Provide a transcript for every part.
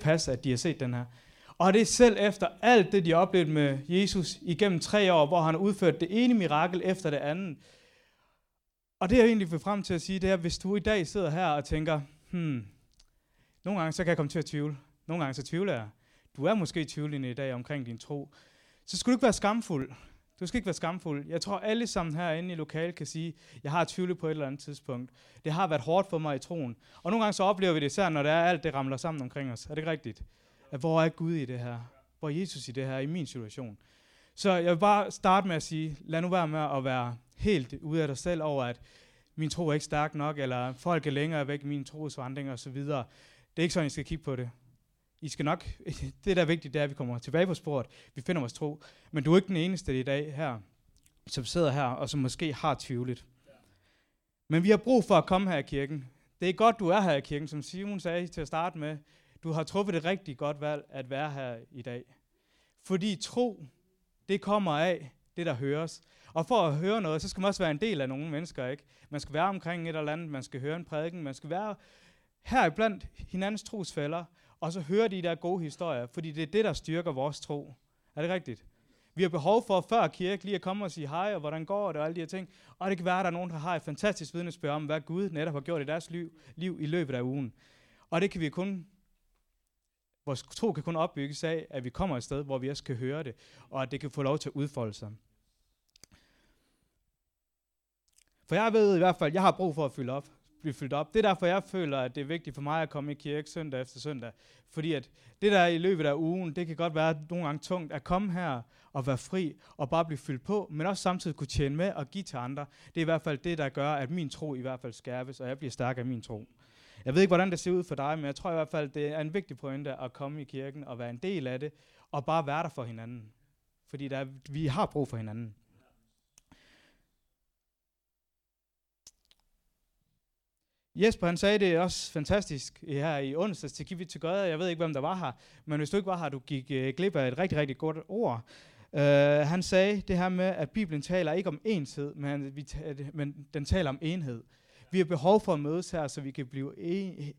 passe, at de har set den her. Og det er selv efter alt det, de har oplevet med Jesus igennem tre år, hvor han har udført det ene mirakel efter det andet. Og det jeg egentlig vil frem til at sige, det er, hvis du i dag sidder her og tænker, hmm, nogle gange så kan jeg komme til at tvivle. Nogle gange så tvivler jeg. Du er måske tvivlende i dag omkring din tro. Så skulle du ikke være skamfuld. Du skal ikke være skamfuld. Jeg tror, alle sammen herinde i lokalet kan sige, jeg har tvivlet på et eller andet tidspunkt. Det har været hårdt for mig i troen. Og nogle gange så oplever vi det især, når det er alt det ramler sammen omkring os. Er det ikke rigtigt? At hvor er Gud i det her? Hvor er Jesus i det her, i min situation? Så jeg vil bare starte med at sige, lad nu være med at være helt ude af dig selv over, at min tro er ikke stærk nok, eller folk er længere væk i min trosvandring osv. Det er ikke sådan, I skal kigge på det. I skal nok, det der er vigtigt, det er, at vi kommer tilbage på sporet. Vi finder vores tro. Men du er ikke den eneste i dag her, som sidder her, og som måske har tvivlet. Men vi har brug for at komme her i kirken. Det er godt, du er her i kirken, som Simon sagde til at starte med. Du har truffet et rigtig godt valg at være her i dag. Fordi tro, det kommer af det, der høres. Og for at høre noget, så skal man også være en del af nogle mennesker, ikke? Man skal være omkring et eller andet, man skal høre en prædiken, man skal være her blandt hinandens trosfælder, og så høre de der gode historier, fordi det er det, der styrker vores tro. Er det rigtigt? Vi har behov for før kirke lige at komme og sige hej, og hvordan går det, og alle de her ting. Og det kan være, at der er nogen, der har et fantastisk vidnesbyrd om, hvad Gud netop har gjort i deres liv, liv i løbet af ugen. Og det kan vi kun, vores tro kan kun opbygges af, at vi kommer et sted, hvor vi også kan høre det, og at det kan få lov til at udfolde sig. For jeg ved i hvert fald, at jeg har brug for at fylde op blive fyldt op. Det er derfor, jeg føler, at det er vigtigt for mig at komme i kirke søndag efter søndag. Fordi at det der i løbet af ugen, det kan godt være nogle gange tungt at komme her og være fri og bare blive fyldt på, men også samtidig kunne tjene med og give til andre. Det er i hvert fald det, der gør, at min tro i hvert fald skærpes, og jeg bliver stærk af min tro. Jeg ved ikke, hvordan det ser ud for dig, men jeg tror i hvert fald, det er en vigtig pointe at komme i kirken og være en del af det, og bare være der for hinanden. Fordi der vi har brug for hinanden. Jesper han sagde det også fantastisk her i onsdags til Give til Gøde. Jeg ved ikke, hvem der var her, men hvis du ikke var her, du gik øh, glip af et rigtig, rigtig godt ord. Uh, han sagde det her med, at Bibelen taler ikke om enshed, men, vi men den taler om enhed. Vi har behov for at mødes her, så vi kan blive en,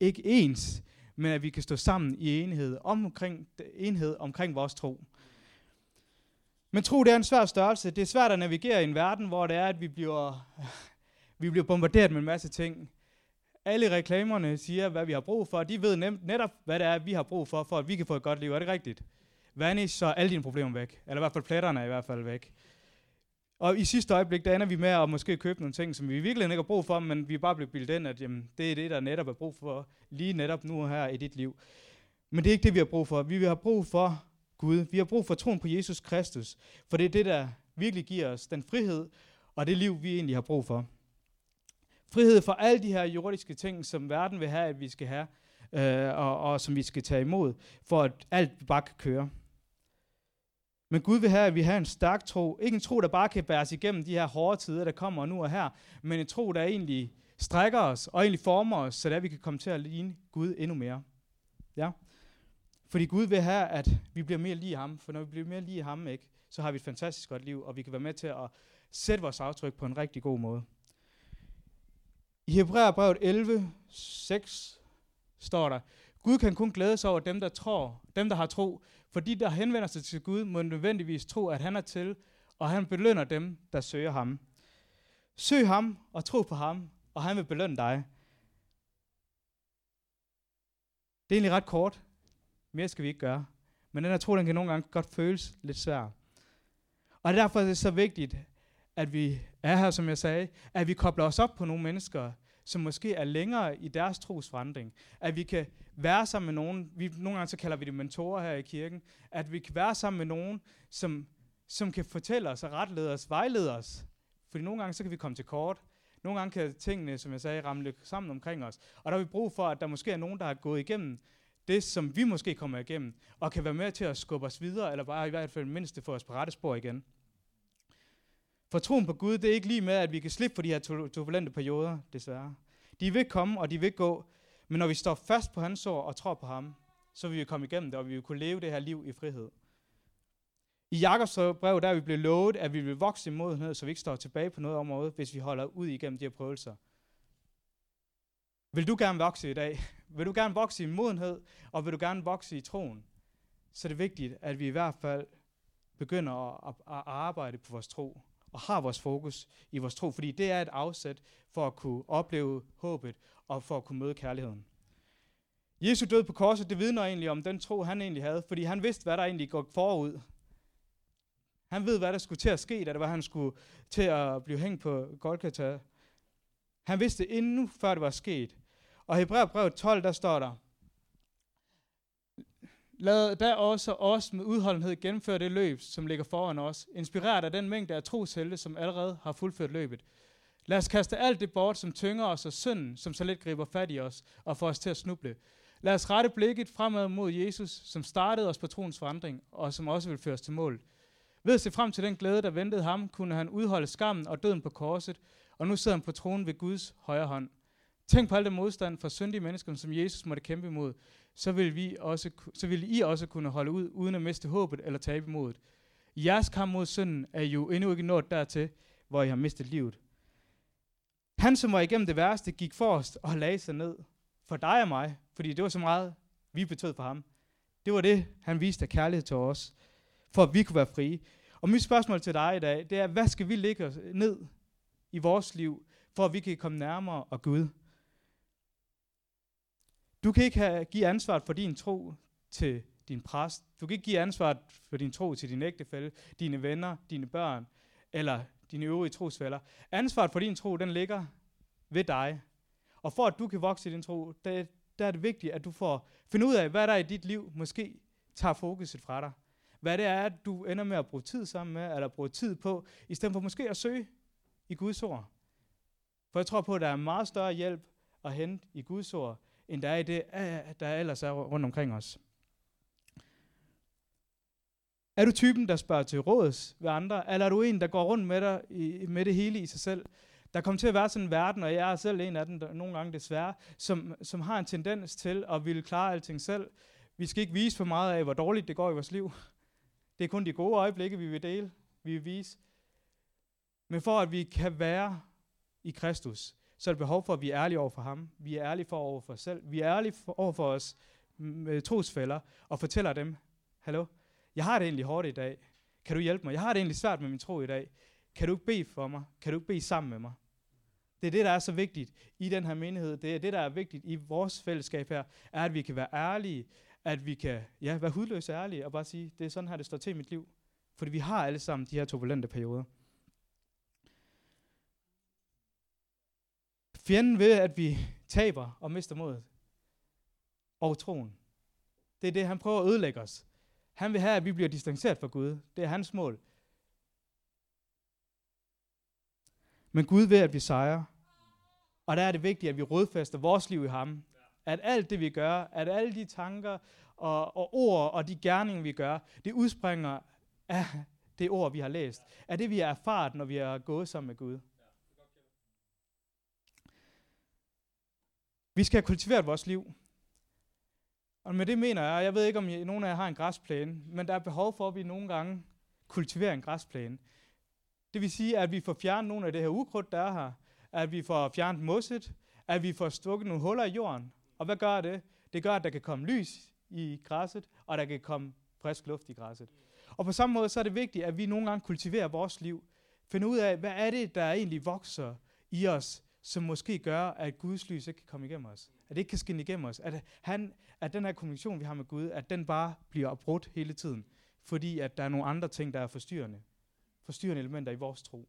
ikke ens, men at vi kan stå sammen i enhed omkring, enhed omkring vores tro. Men tro, det er en svær størrelse. Det er svært at navigere i en verden, hvor det er, at vi bliver vi bliver bombarderet med en masse ting. Alle reklamerne siger, hvad vi har brug for. De ved nemt, netop, hvad det er, vi har brug for, for at vi kan få et godt liv. Er det rigtigt? Vanish, så er alle dine problemer væk. Eller i hvert fald pletterne er i hvert fald væk. Og i sidste øjeblik, der ender vi med at måske købe nogle ting, som vi virkelig ikke har brug for, men vi er bare blevet bildet ind, at jamen, det er det, der netop er brug for lige netop nu her i dit liv. Men det er ikke det, vi har brug for. Vi har brug for Gud. Vi har brug for troen på Jesus Kristus. For det er det, der virkelig giver os den frihed og det liv, vi egentlig har brug for. Frihed for alle de her jordiske ting, som verden vil have, at vi skal have, øh, og, og som vi skal tage imod, for at alt bare kan køre. Men Gud vil have, at vi har en stærk tro. Ikke en tro, der bare kan bæres igennem de her hårde tider, der kommer nu og her, men en tro, der egentlig strækker os og egentlig former os, så at vi kan komme til at ligne Gud endnu mere. Ja? Fordi Gud vil have, at vi bliver mere lige ham, for når vi bliver mere lige ham, ikke, så har vi et fantastisk godt liv, og vi kan være med til at sætte vores aftryk på en rigtig god måde. I Hebræerbrevet 11, 6 står der, Gud kan kun glæde sig over dem, der tror, dem, der har tro, for de, der henvender sig til Gud, må nødvendigvis tro, at han er til, og han belønner dem, der søger ham. Søg ham og tro på ham, og han vil belønne dig. Det er egentlig ret kort. Mere skal vi ikke gøre. Men den her tro, den kan nogle gange godt føles lidt svær. Og derfor er det så vigtigt, at vi er her, som jeg sagde, at vi kobler os op på nogle mennesker, som måske er længere i deres trosforandring. At vi kan være sammen med nogen, vi, nogle gange så kalder vi det mentorer her i kirken, at vi kan være sammen med nogen, som, som kan fortælle os og retlede os, vejlede os. Fordi nogle gange så kan vi komme til kort. Nogle gange kan tingene, som jeg sagde, ramle sammen omkring os. Og der har vi brug for, at der måske er nogen, der har gået igennem det, som vi måske kommer igennem, og kan være med til at skubbe os videre, eller bare i hvert fald mindst få os på rette spor igen. For troen på Gud, det er ikke lige med, at vi kan slippe for de her turbulente perioder, desværre. De vil komme, og de vil gå. Men når vi står fast på hans ord og tror på ham, så vil vi komme igennem det, og vi vil kunne leve det her liv i frihed. I Jakobs brev, der er vi blevet lovet, at vi vil vokse i modenhed, så vi ikke står tilbage på noget område, hvis vi holder ud igennem de her prøvelser. Vil du gerne vokse i dag? Vil du gerne vokse i modenhed, og vil du gerne vokse i troen, så er det vigtigt, at vi i hvert fald begynder at, at, at arbejde på vores tro, og har vores fokus i vores tro, fordi det er et afsæt for at kunne opleve håbet, og for at kunne møde kærligheden. Jesu død på korset, det vidner egentlig om den tro, han egentlig havde, fordi han vidste, hvad der egentlig går forud. Han ved, hvad der skulle til at ske, da det var, han skulle til at blive hængt på Golgata. Han vidste det endnu, før det var sket. Og i Hebræerbrevet 12, der står der, Lad da også os med udholdenhed gennemføre det løb, som ligger foran os, inspireret af den mængde af troshelte, som allerede har fuldført løbet. Lad os kaste alt det bort, som tynger os, og synden, som så let griber fat i os, og får os til at snuble. Lad os rette blikket fremad mod Jesus, som startede os på troens forandring, og som også vil føre os til mål. Ved at se frem til den glæde, der ventede ham, kunne han udholde skammen og døden på korset, og nu sidder han på tronen ved Guds højre hånd. Tænk på al den modstand fra syndige mennesker, som Jesus måtte kæmpe imod. Så vil, vi også, så vil I også kunne holde ud, uden at miste håbet eller tabe modet. Jeres kamp mod synden er jo endnu ikke nået dertil, hvor I har mistet livet. Han, som var igennem det værste, gik forrest og lagde sig ned for dig og mig, fordi det var så meget, vi betød for ham. Det var det, han viste af kærlighed til os, for at vi kunne være frie. Og mit spørgsmål til dig i dag, det er, hvad skal vi lægge ned i vores liv, for at vi kan komme nærmere og Gud? Du kan ikke have, give ansvaret for din tro til din præst. Du kan ikke give ansvaret for din tro til din ægtefælle, dine venner, dine børn eller dine øvrige trosfælder. Ansvaret for din tro, den ligger ved dig. Og for at du kan vokse i din tro, der, der er det vigtigt, at du får finde ud af, hvad der er i dit liv måske tager fokuset fra dig. Hvad det er, at du ender med at bruge tid sammen med, eller bruge tid på, i stedet for måske at søge i Guds ord. For jeg tror på, at der er meget større hjælp at hente i Guds ord, end der er i det, øh, der ellers er rundt omkring os. Er du typen, der spørger til råds ved andre, eller er du en, der går rundt med, dig i, med det hele i sig selv? Der kommer til at være sådan en verden, og jeg er selv en af dem, der, nogle gange desværre, som, som har en tendens til at ville klare alting selv. Vi skal ikke vise for meget af, hvor dårligt det går i vores liv. Det er kun de gode øjeblikke, vi vil dele, vi vil vise. Men for at vi kan være i Kristus, så er der behov for, at vi er ærlige over for ham. Vi er ærlige for over for os selv. Vi er ærlige for, over for os med trosfælder og fortæller dem, hallo, jeg har det egentlig hårdt i dag. Kan du hjælpe mig? Jeg har det egentlig svært med min tro i dag. Kan du ikke bede for mig? Kan du ikke bede sammen med mig? Det er det, der er så vigtigt i den her menighed. Det er det, der er vigtigt i vores fællesskab her, er, at vi kan være ærlige, at vi kan ja, være hudløse ærlige og bare sige, det er sådan her, det står til i mit liv. Fordi vi har alle sammen de her turbulente perioder. Fjenden ved, at vi taber og mister modet. Og troen. Det er det, han prøver at ødelægge os. Han vil have, at vi bliver distanceret fra Gud. Det er hans mål. Men Gud ved, at vi sejrer. Og der er det vigtigt, at vi rådfæster vores liv i ham. At alt det, vi gør, at alle de tanker og, og ord og de gerninger, vi gør, det udspringer af det ord, vi har læst. Af det, vi har erfaret, når vi har gået sammen med Gud. Vi skal have kultiveret vores liv. Og med det mener jeg, jeg ved ikke, om I, nogen af jer har en græsplæne, men der er behov for, at vi nogle gange kultiverer en græsplæne. Det vil sige, at vi får fjernet nogle af det her ukrudt, der er her, at vi får fjernet mosset, at vi får stukket nogle huller i jorden. Og hvad gør det? Det gør, at der kan komme lys i græsset, og der kan komme frisk luft i græsset. Og på samme måde så er det vigtigt, at vi nogle gange kultiverer vores liv. Finder ud af, hvad er det, der egentlig vokser i os, som måske gør, at Guds lys ikke kan komme igennem os. At det ikke kan skinne igennem os. At, han, at den her kommunikation, vi har med Gud, at den bare bliver brudt hele tiden. Fordi at der er nogle andre ting, der er forstyrrende. Forstyrrende elementer i vores tro.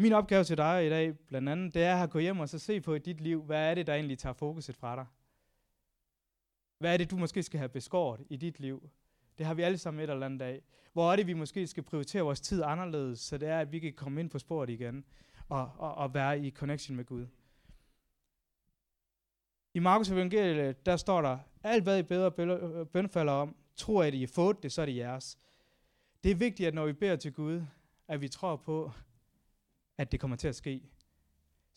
Min opgave til dig i dag, blandt andet, det er at gå hjem og så se på i dit liv, hvad er det, der egentlig tager fokuset fra dig? Hvad er det, du måske skal have beskåret i dit liv? Det har vi alle sammen et eller andet dag. Hvor er det, vi måske skal prioritere vores tid anderledes, så det er, at vi kan komme ind på sporet igen og, og, og være i connection med Gud. I Markus evangeliet, der står der, alt hvad I bedre bønfalder om, tror at I har fået det, så er det jeres. Det er vigtigt, at når vi beder til Gud, at vi tror på, at det kommer til at ske.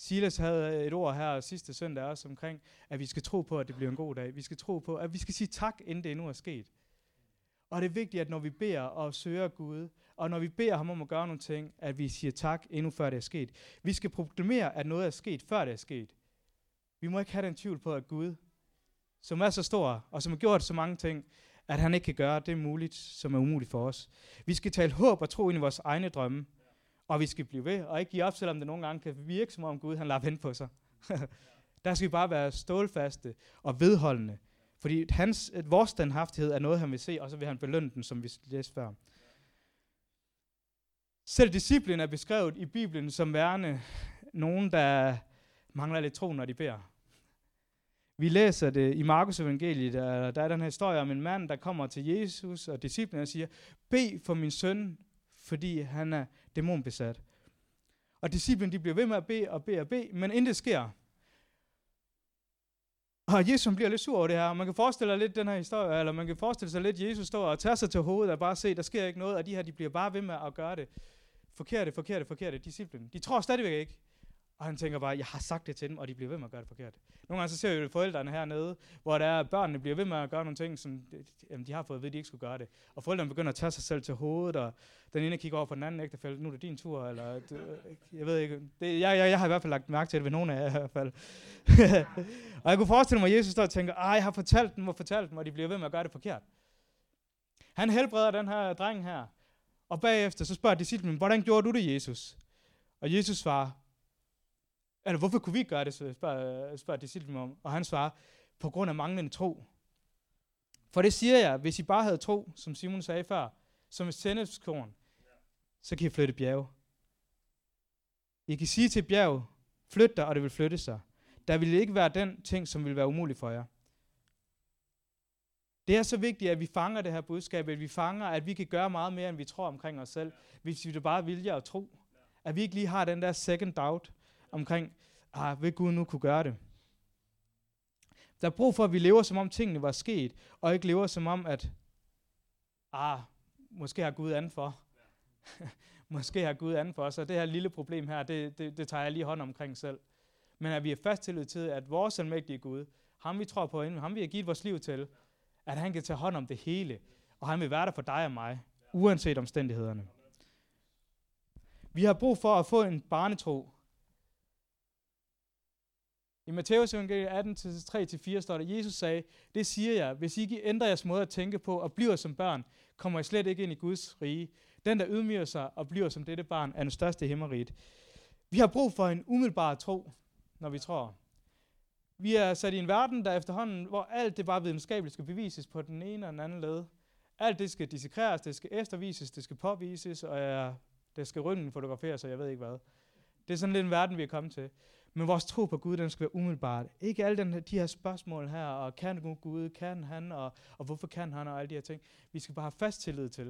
Silas havde et ord her sidste søndag også omkring, at vi skal tro på, at det bliver en god dag. Vi skal tro på, at vi skal sige tak, inden det endnu er sket. Og det er vigtigt, at når vi beder og søger Gud, og når vi beder ham om at gøre nogle ting, at vi siger tak, endnu før det er sket. Vi skal proklamere, at noget er sket, før det er sket. Vi må ikke have den tvivl på, at Gud, som er så stor, og som har gjort så mange ting, at han ikke kan gøre det muligt, som er umuligt for os. Vi skal tale håb og tro ind i vores egne drømme, og vi skal blive ved, og ikke give op, selvom det nogle gange kan virke, som om Gud han lader vente på sig. Der skal vi bare være stålfaste og vedholdende, fordi hans, vores standhaftighed er noget, han vil se, og så vil han belønne den, som vi læste før. Selv disciplin er beskrevet i Bibelen som værende nogen, der mangler lidt tro, når de beder. Vi læser det i Markus evangeliet, der, der er den her historie om en mand, der kommer til Jesus og disciplen og siger, bed for min søn, fordi han er dæmonbesat. Og disciplen de bliver ved med at bede og bede og bede, men intet sker. Og Jesus bliver lidt sur over det her. Man kan forestille sig lidt den her historie, eller man kan forestille sig lidt, at Jesus står og tager sig til hovedet og bare se, der sker ikke noget, og de her de bliver bare ved med at gøre det forkerte, forkerte, forkerte, disciplen. De tror stadigvæk ikke. Og han tænker bare, jeg har sagt det til dem, og de bliver ved med at gøre det forkert. Nogle gange så ser vi jo forældrene hernede, hvor der er, at børnene bliver ved med at gøre nogle ting, som jamen, de har fået at vide, at de ikke skulle gøre det. Og forældrene begynder at tage sig selv til hovedet, og den ene kigger over på den anden ægtefælde, nu er det din tur, eller øh, jeg ved ikke. Det, jeg, jeg, jeg, har i hvert fald lagt mærke til det ved nogle af jer i hvert fald. og jeg kunne forestille mig, at Jesus står og tænker, ej, jeg har fortalt dem og fortalt dem, og de bliver ved med at gøre det forkert. Han helbreder den her dreng her, og bagefter så spørger disciplen, hvordan gjorde du det, Jesus? Og Jesus svarer, eller hvorfor kunne vi gøre det, så spørger, spørger disciplen om. Og han svarer, på grund af manglende tro. For det siger jeg, hvis I bare havde tro, som Simon sagde før, som et sennepskorn, så kan I flytte bjerge. I kan sige til bjerg, flyt dig, og det vil flytte sig. Der vil ikke være den ting, som vil være umulig for jer. Det er så vigtigt, at vi fanger det her budskab, at vi fanger, at vi kan gøre meget mere, end vi tror omkring os selv, hvis vi bare vilje at tro. At vi ikke lige har den der second doubt omkring, ah, vil Gud nu kunne gøre det? Der er brug for, at vi lever, som om tingene var sket, og ikke lever som om, at ah, måske har Gud anden for. måske har Gud anden for os, og det her lille problem her, det, det, det tager jeg lige hånd omkring selv. Men at vi er fast tillid til, at vores almægtige Gud, ham vi tror på, ham vi har givet vores liv til, at han kan tage hånd om det hele, og han vil være der for dig og mig, uanset omstændighederne. Vi har brug for at få en barnetro. I Matteus evangeliet 18, 3-4 står der, Jesus sagde, det siger jeg, hvis I ikke ændrer jeres måde at tænke på og bliver som børn, kommer I slet ikke ind i Guds rige. Den, der ydmyger sig og bliver som dette barn, er den største himmeriget. Vi har brug for en umiddelbar tro, når vi tror. Vi er sat i en verden, der efterhånden, hvor alt det bare videnskabeligt skal bevises på den ene og den anden led. Alt det skal dissekreres, det skal eftervises, det skal påvises, og ja, det skal røntgenfotograferes, og jeg ved ikke hvad. Det er sådan lidt en verden, vi er kommet til. Men vores tro på Gud, den skal være umiddelbart. Ikke alle den, de her spørgsmål her, og kan Gud, kan han, og, og hvorfor kan han, og alle de her ting. Vi skal bare have fast tillid til.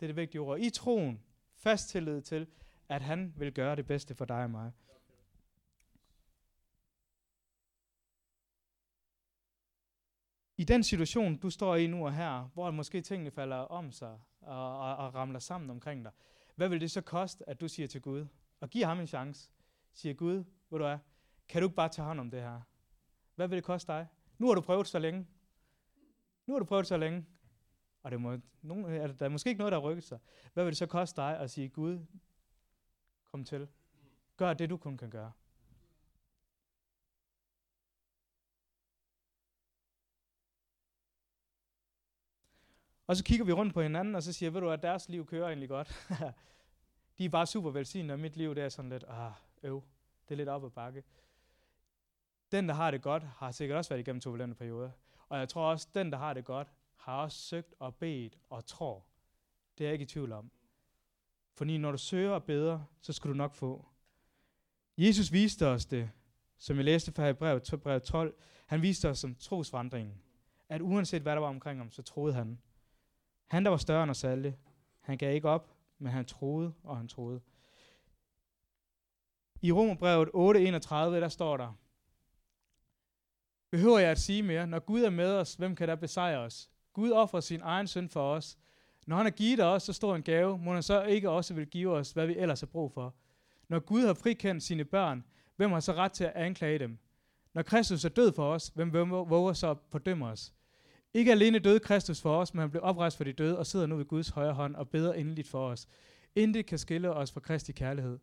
Det er det vigtige ord. I troen, fast tillid til, at han vil gøre det bedste for dig og mig. i den situation, du står i nu og her, hvor måske tingene falder om sig og, og, og ramler sammen omkring dig, hvad vil det så koste, at du siger til Gud, og giver ham en chance, siger Gud, ved du hvad, kan du ikke bare tage hånd om det her? Hvad vil det koste dig? Nu har du prøvet så længe. Nu har du prøvet så længe. Og det må, nogen, er der er måske ikke noget, der har rykket sig. Hvad vil det så koste dig at sige, Gud, kom til. Gør det, du kun kan gøre. Og så kigger vi rundt på hinanden, og så siger, ved du at deres liv kører egentlig godt. de er bare super velsignede, og mit liv det er sådan lidt, ah, øv, det er lidt op ad bakke. Den, der har det godt, har sikkert også været igennem turbulente perioder. Og jeg tror også, den, der har det godt, har også søgt og bedt og tror. Det er jeg ikke i tvivl om. Fordi når du søger og beder, så skal du nok få. Jesus viste os det, som vi læste fra brevet, brevet 12. Han viste os som trosvandringen. At uanset hvad der var omkring ham, så troede han. Han, der var større end os alle, han gav ikke op, men han troede, og han troede. I Romerbrevet 8:31, der står der, Behøver jeg at sige mere? Når Gud er med os, hvem kan der besejre os? Gud offrer sin egen søn for os. Når han har givet os så stor en gave, må han så ikke også vil give os, hvad vi ellers har brug for. Når Gud har frikendt sine børn, hvem har så ret til at anklage dem? Når Kristus er død for os, hvem våger så at fordømme os? Ikke alene døde Kristus for os, men han blev oprejst for de døde og sidder nu ved Guds højre hånd og beder endeligt for os. Intet kan skille os fra Kristi kærlighed.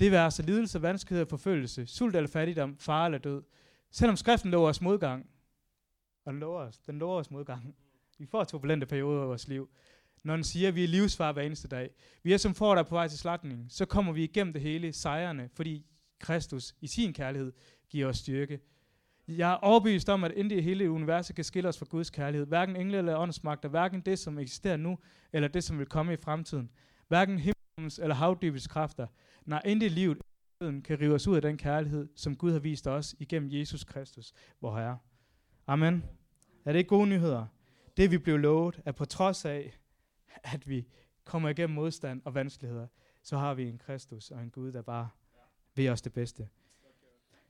Det vil altså lidelse, vanskelighed og forfølgelse, sult eller fattigdom, far eller død. Selvom skriften lover os modgang, og den lover os, den lover os modgang. Vi får turbulente perioder i vores liv. Når den siger, at vi er livsfar hver eneste dag. Vi er som får der på vej til slagtning. Så kommer vi igennem det hele sejrende, fordi Kristus i sin kærlighed giver os styrke. Jeg er overbevist om, at intet i hele universet kan skille os fra Guds kærlighed. Hverken engle eller åndsmagter, hverken det, som eksisterer nu, eller det, som vil komme i fremtiden. Hverken himlens eller havdybets kræfter. Nej, intet liv kan rive os ud af den kærlighed, som Gud har vist os igennem Jesus Kristus, vor Herre. Amen. Er det ikke gode nyheder? Det vi blev lovet, at på trods af, at vi kommer igennem modstand og vanskeligheder, så har vi en Kristus og en Gud, der bare vil os det bedste.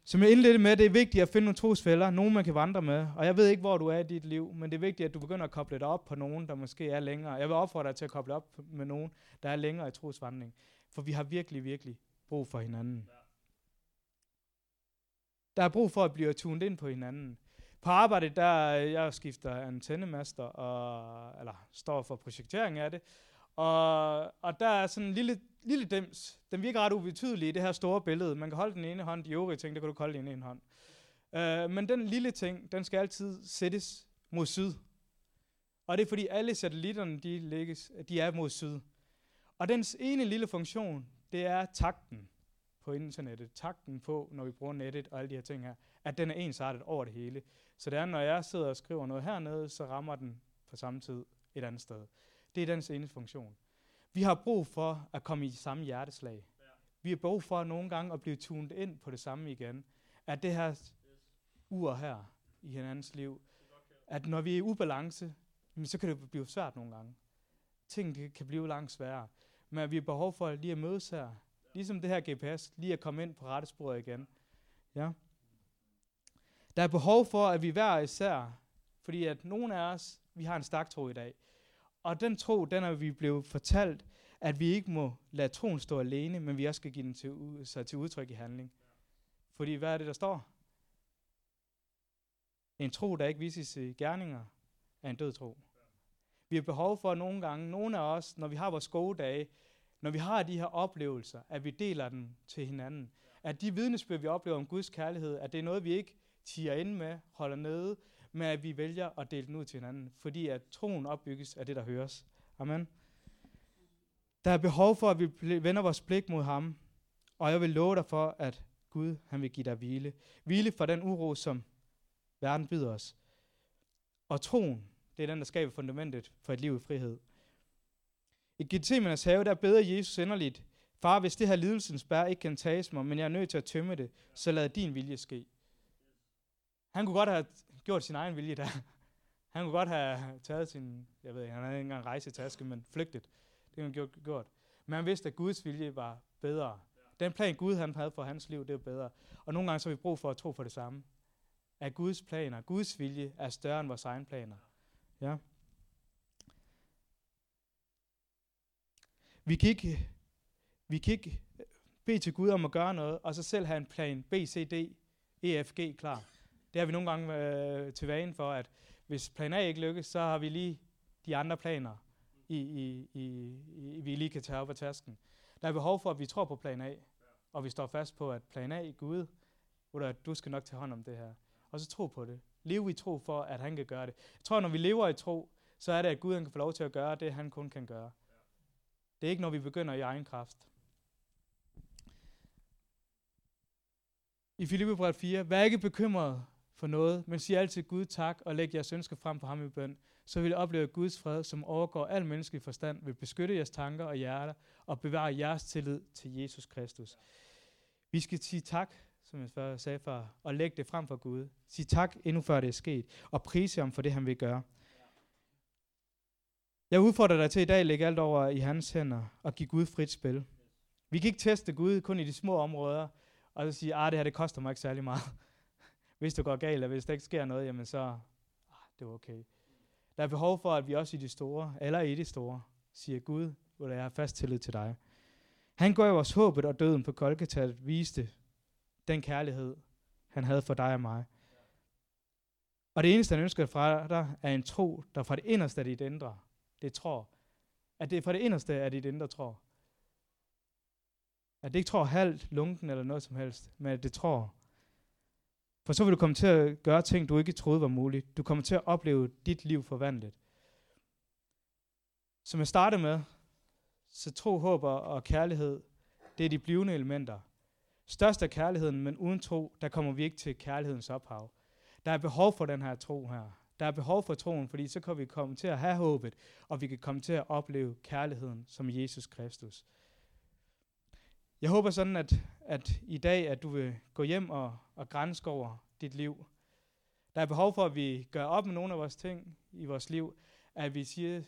Som jeg indledte med, det er vigtigt at finde nogle trosfælder, nogen man kan vandre med. Og jeg ved ikke, hvor du er i dit liv, men det er vigtigt, at du begynder at koble dig op på nogen, der måske er længere. Jeg vil opfordre dig til at koble op med nogen, der er længere i trosvandring. For vi har virkelig, virkelig brug for hinanden. Der er brug for at blive tunet ind på hinanden. På arbejdet, der jeg skifter antennemaster, og, eller står for projektering af det. Og, og der er sådan en lille, lille dims. Den virker ret ubetydelig i det her store billede. Man kan holde den ene hånd, de øvrige ting, det kan du holde i en hånd. Uh, men den lille ting, den skal altid sættes mod syd. Og det er fordi alle satellitterne, de, lægges, de er mod syd. Og dens ene lille funktion, det er takten på internettet. Takten på, når vi bruger nettet og alle de her ting her, at den er ensartet over det hele. Så det er, når jeg sidder og skriver noget hernede, så rammer den på samme tid et andet sted. Det er dens ene funktion. Vi har brug for at komme i samme hjerteslag. Vi har brug for nogle gange at blive tunet ind på det samme igen. At det her ur her i hinandens liv, at når vi er i ubalance, så kan det blive svært nogle gange. Ting kan blive langt sværere. Men at vi har behov for lige at mødes her. Ligesom det her GPS, lige at komme ind på rette sporet igen. Ja. Der er behov for, at vi hver især, fordi at nogle af os, vi har en stærk tro i dag. Og den tro, den er vi blevet fortalt, at vi ikke må lade troen stå alene, men vi også skal give den til, sig til udtryk i handling. Fordi hvad er det, der står? En tro, der ikke vises i gerninger, er en død tro. Vi har behov for nogle gange, nogle af os, når vi har vores gode dage, når vi har de her oplevelser, at vi deler dem til hinanden. At de vidnesbyrd, vi oplever om Guds kærlighed, at det er noget, vi ikke tiger ind med, holder nede, men at vi vælger at dele den ud til hinanden, fordi at troen opbygges af det, der høres. Amen. Der er behov for, at vi vender vores blik mod ham, og jeg vil love dig for, at Gud han vil give dig hvile. Hvile fra den uro, som verden byder os. Og troen, det er den, der skaber fundamentet for et liv i frihed. I Gethsemanes have, der beder Jesus enderligt, Far, hvis det her lidelsens bær ikke kan tages mig, men jeg er nødt til at tømme det, så lad din vilje ske. Han kunne godt have gjort sin egen vilje der. Han kunne godt have taget sin, jeg ved ikke, han havde ikke engang rejsetaske, men flygtet. Det kunne han gjort. Men han vidste, at Guds vilje var bedre. Den plan, Gud han havde for hans liv, det var bedre. Og nogle gange så har vi brug for at tro på det samme. At Guds planer, Guds vilje er større end vores egen planer. Ja. Vi kan ikke, vi kan ikke bede til Gud om at gøre noget, og så selv have en plan B, C, D, E, F, G klar. Det har vi nogle gange øh, til vanen for, at hvis plan A ikke lykkes, så har vi lige de andre planer, i, i, i, i, vi lige kan tage op af tasken. Der er behov for, at vi tror på plan A, og vi står fast på, at plan A, Gud, eller at du skal nok tage hånd om det her. Og så tro på det. Leve i tro for, at han kan gøre det. Jeg tror, når vi lever i tro, så er det, at Gud han kan få lov til at gøre det, han kun kan gøre. Det er ikke, når vi begynder i egen kraft. I Filippebrevet 4, vær ikke bekymret for noget, men sig altid Gud tak og læg jeres ønsker frem for ham i bøn. Så vil I opleve Guds fred, som overgår al menneskelig forstand, vil beskytte jeres tanker og hjerter og bevare jeres tillid til Jesus Kristus. Vi skal sige tak, som jeg før sagde før, og lægge det frem for Gud. Sig tak, endnu før det er sket, og prise ham for det, han vil gøre. Jeg udfordrer dig til i dag at lægge alt over i hans hænder og give Gud frit spil. Vi kan ikke teste Gud kun i de små områder, og så sige, at ah, det her det koster mig ikke særlig meget. hvis det går galt, eller hvis der ikke sker noget, jamen så, ah, det er okay. Der er behov for, at vi også i de store, eller i de store, siger Gud, hvor der er fast tillid til dig. Han går i vores håbet og døden på Golgata viste den kærlighed, han havde for dig og mig. Og det eneste, han ønsker fra dig, er en tro, der fra det inderste af dit indre, det tror. At det er fra det inderste af dit indre tror. At det ikke tror halvt, lunken eller noget som helst, men at det tror. For så vil du komme til at gøre ting, du ikke troede var muligt. Du kommer til at opleve dit liv forvandlet. Som jeg startede med, så tro, håb og kærlighed, det er de blivende elementer. Størst er kærligheden, men uden tro, der kommer vi ikke til kærlighedens ophav. Der er behov for den her tro her. Der er behov for troen, fordi så kan vi komme til at have håbet, og vi kan komme til at opleve kærligheden som Jesus Kristus. Jeg håber sådan, at, at i dag, at du vil gå hjem og, og grænske over dit liv. Der er behov for, at vi gør op med nogle af vores ting i vores liv, at vi siger,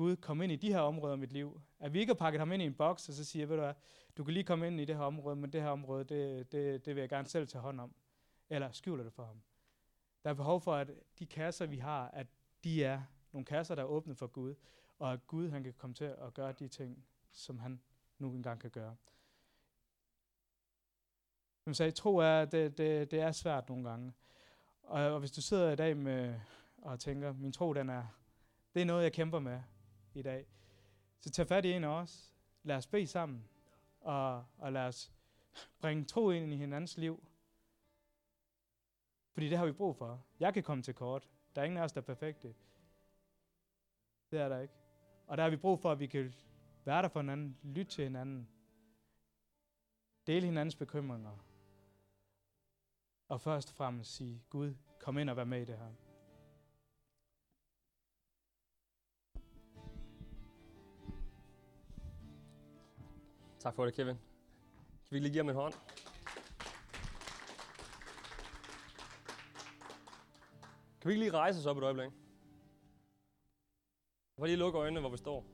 Gud, kom ind i de her områder af mit liv. At vi ikke har pakket ham ind i en boks, og så siger, ved du hvad, du kan lige komme ind i det her område, men det her område, det, det, det vil jeg gerne selv tage hånd om. Eller skjuler det for ham. Der er behov for, at de kasser, vi har, at de er nogle kasser, der er åbne for Gud, og at Gud han kan komme til at gøre de ting, som han nu engang kan gøre. Som sagde, tro er, det, det, det er svært nogle gange. Og, og hvis du sidder i dag med og tænker, min tro, den er, det er noget, jeg kæmper med i dag. Så tag fat i en af os. Lad os bede sammen. Og, og lad os bringe tro ind i hinandens liv. Fordi det har vi brug for. Jeg kan komme til kort. Der er ingen af os, der er perfekte. Det er der ikke. Og der har vi brug for, at vi kan være der for hinanden, lytte til hinanden, dele hinandens bekymringer, og først og fremmest sige, Gud, kom ind og vær med i det her. Tak for det, Kevin. Kan vi lige give ham en hånd? Kan vi ikke lige rejse os op et øjeblik? Bare lige lukke øjnene, hvor vi står.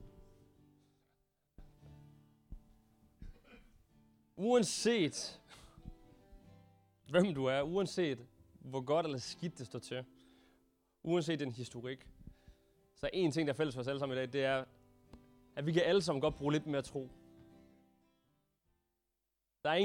Uanset hvem du er, uanset hvor godt eller skidt det står til, uanset din historik, så er en ting, der er fælles for os alle sammen i dag, det er, at vi kan alle sammen godt bruge lidt mere tro. Der er ingen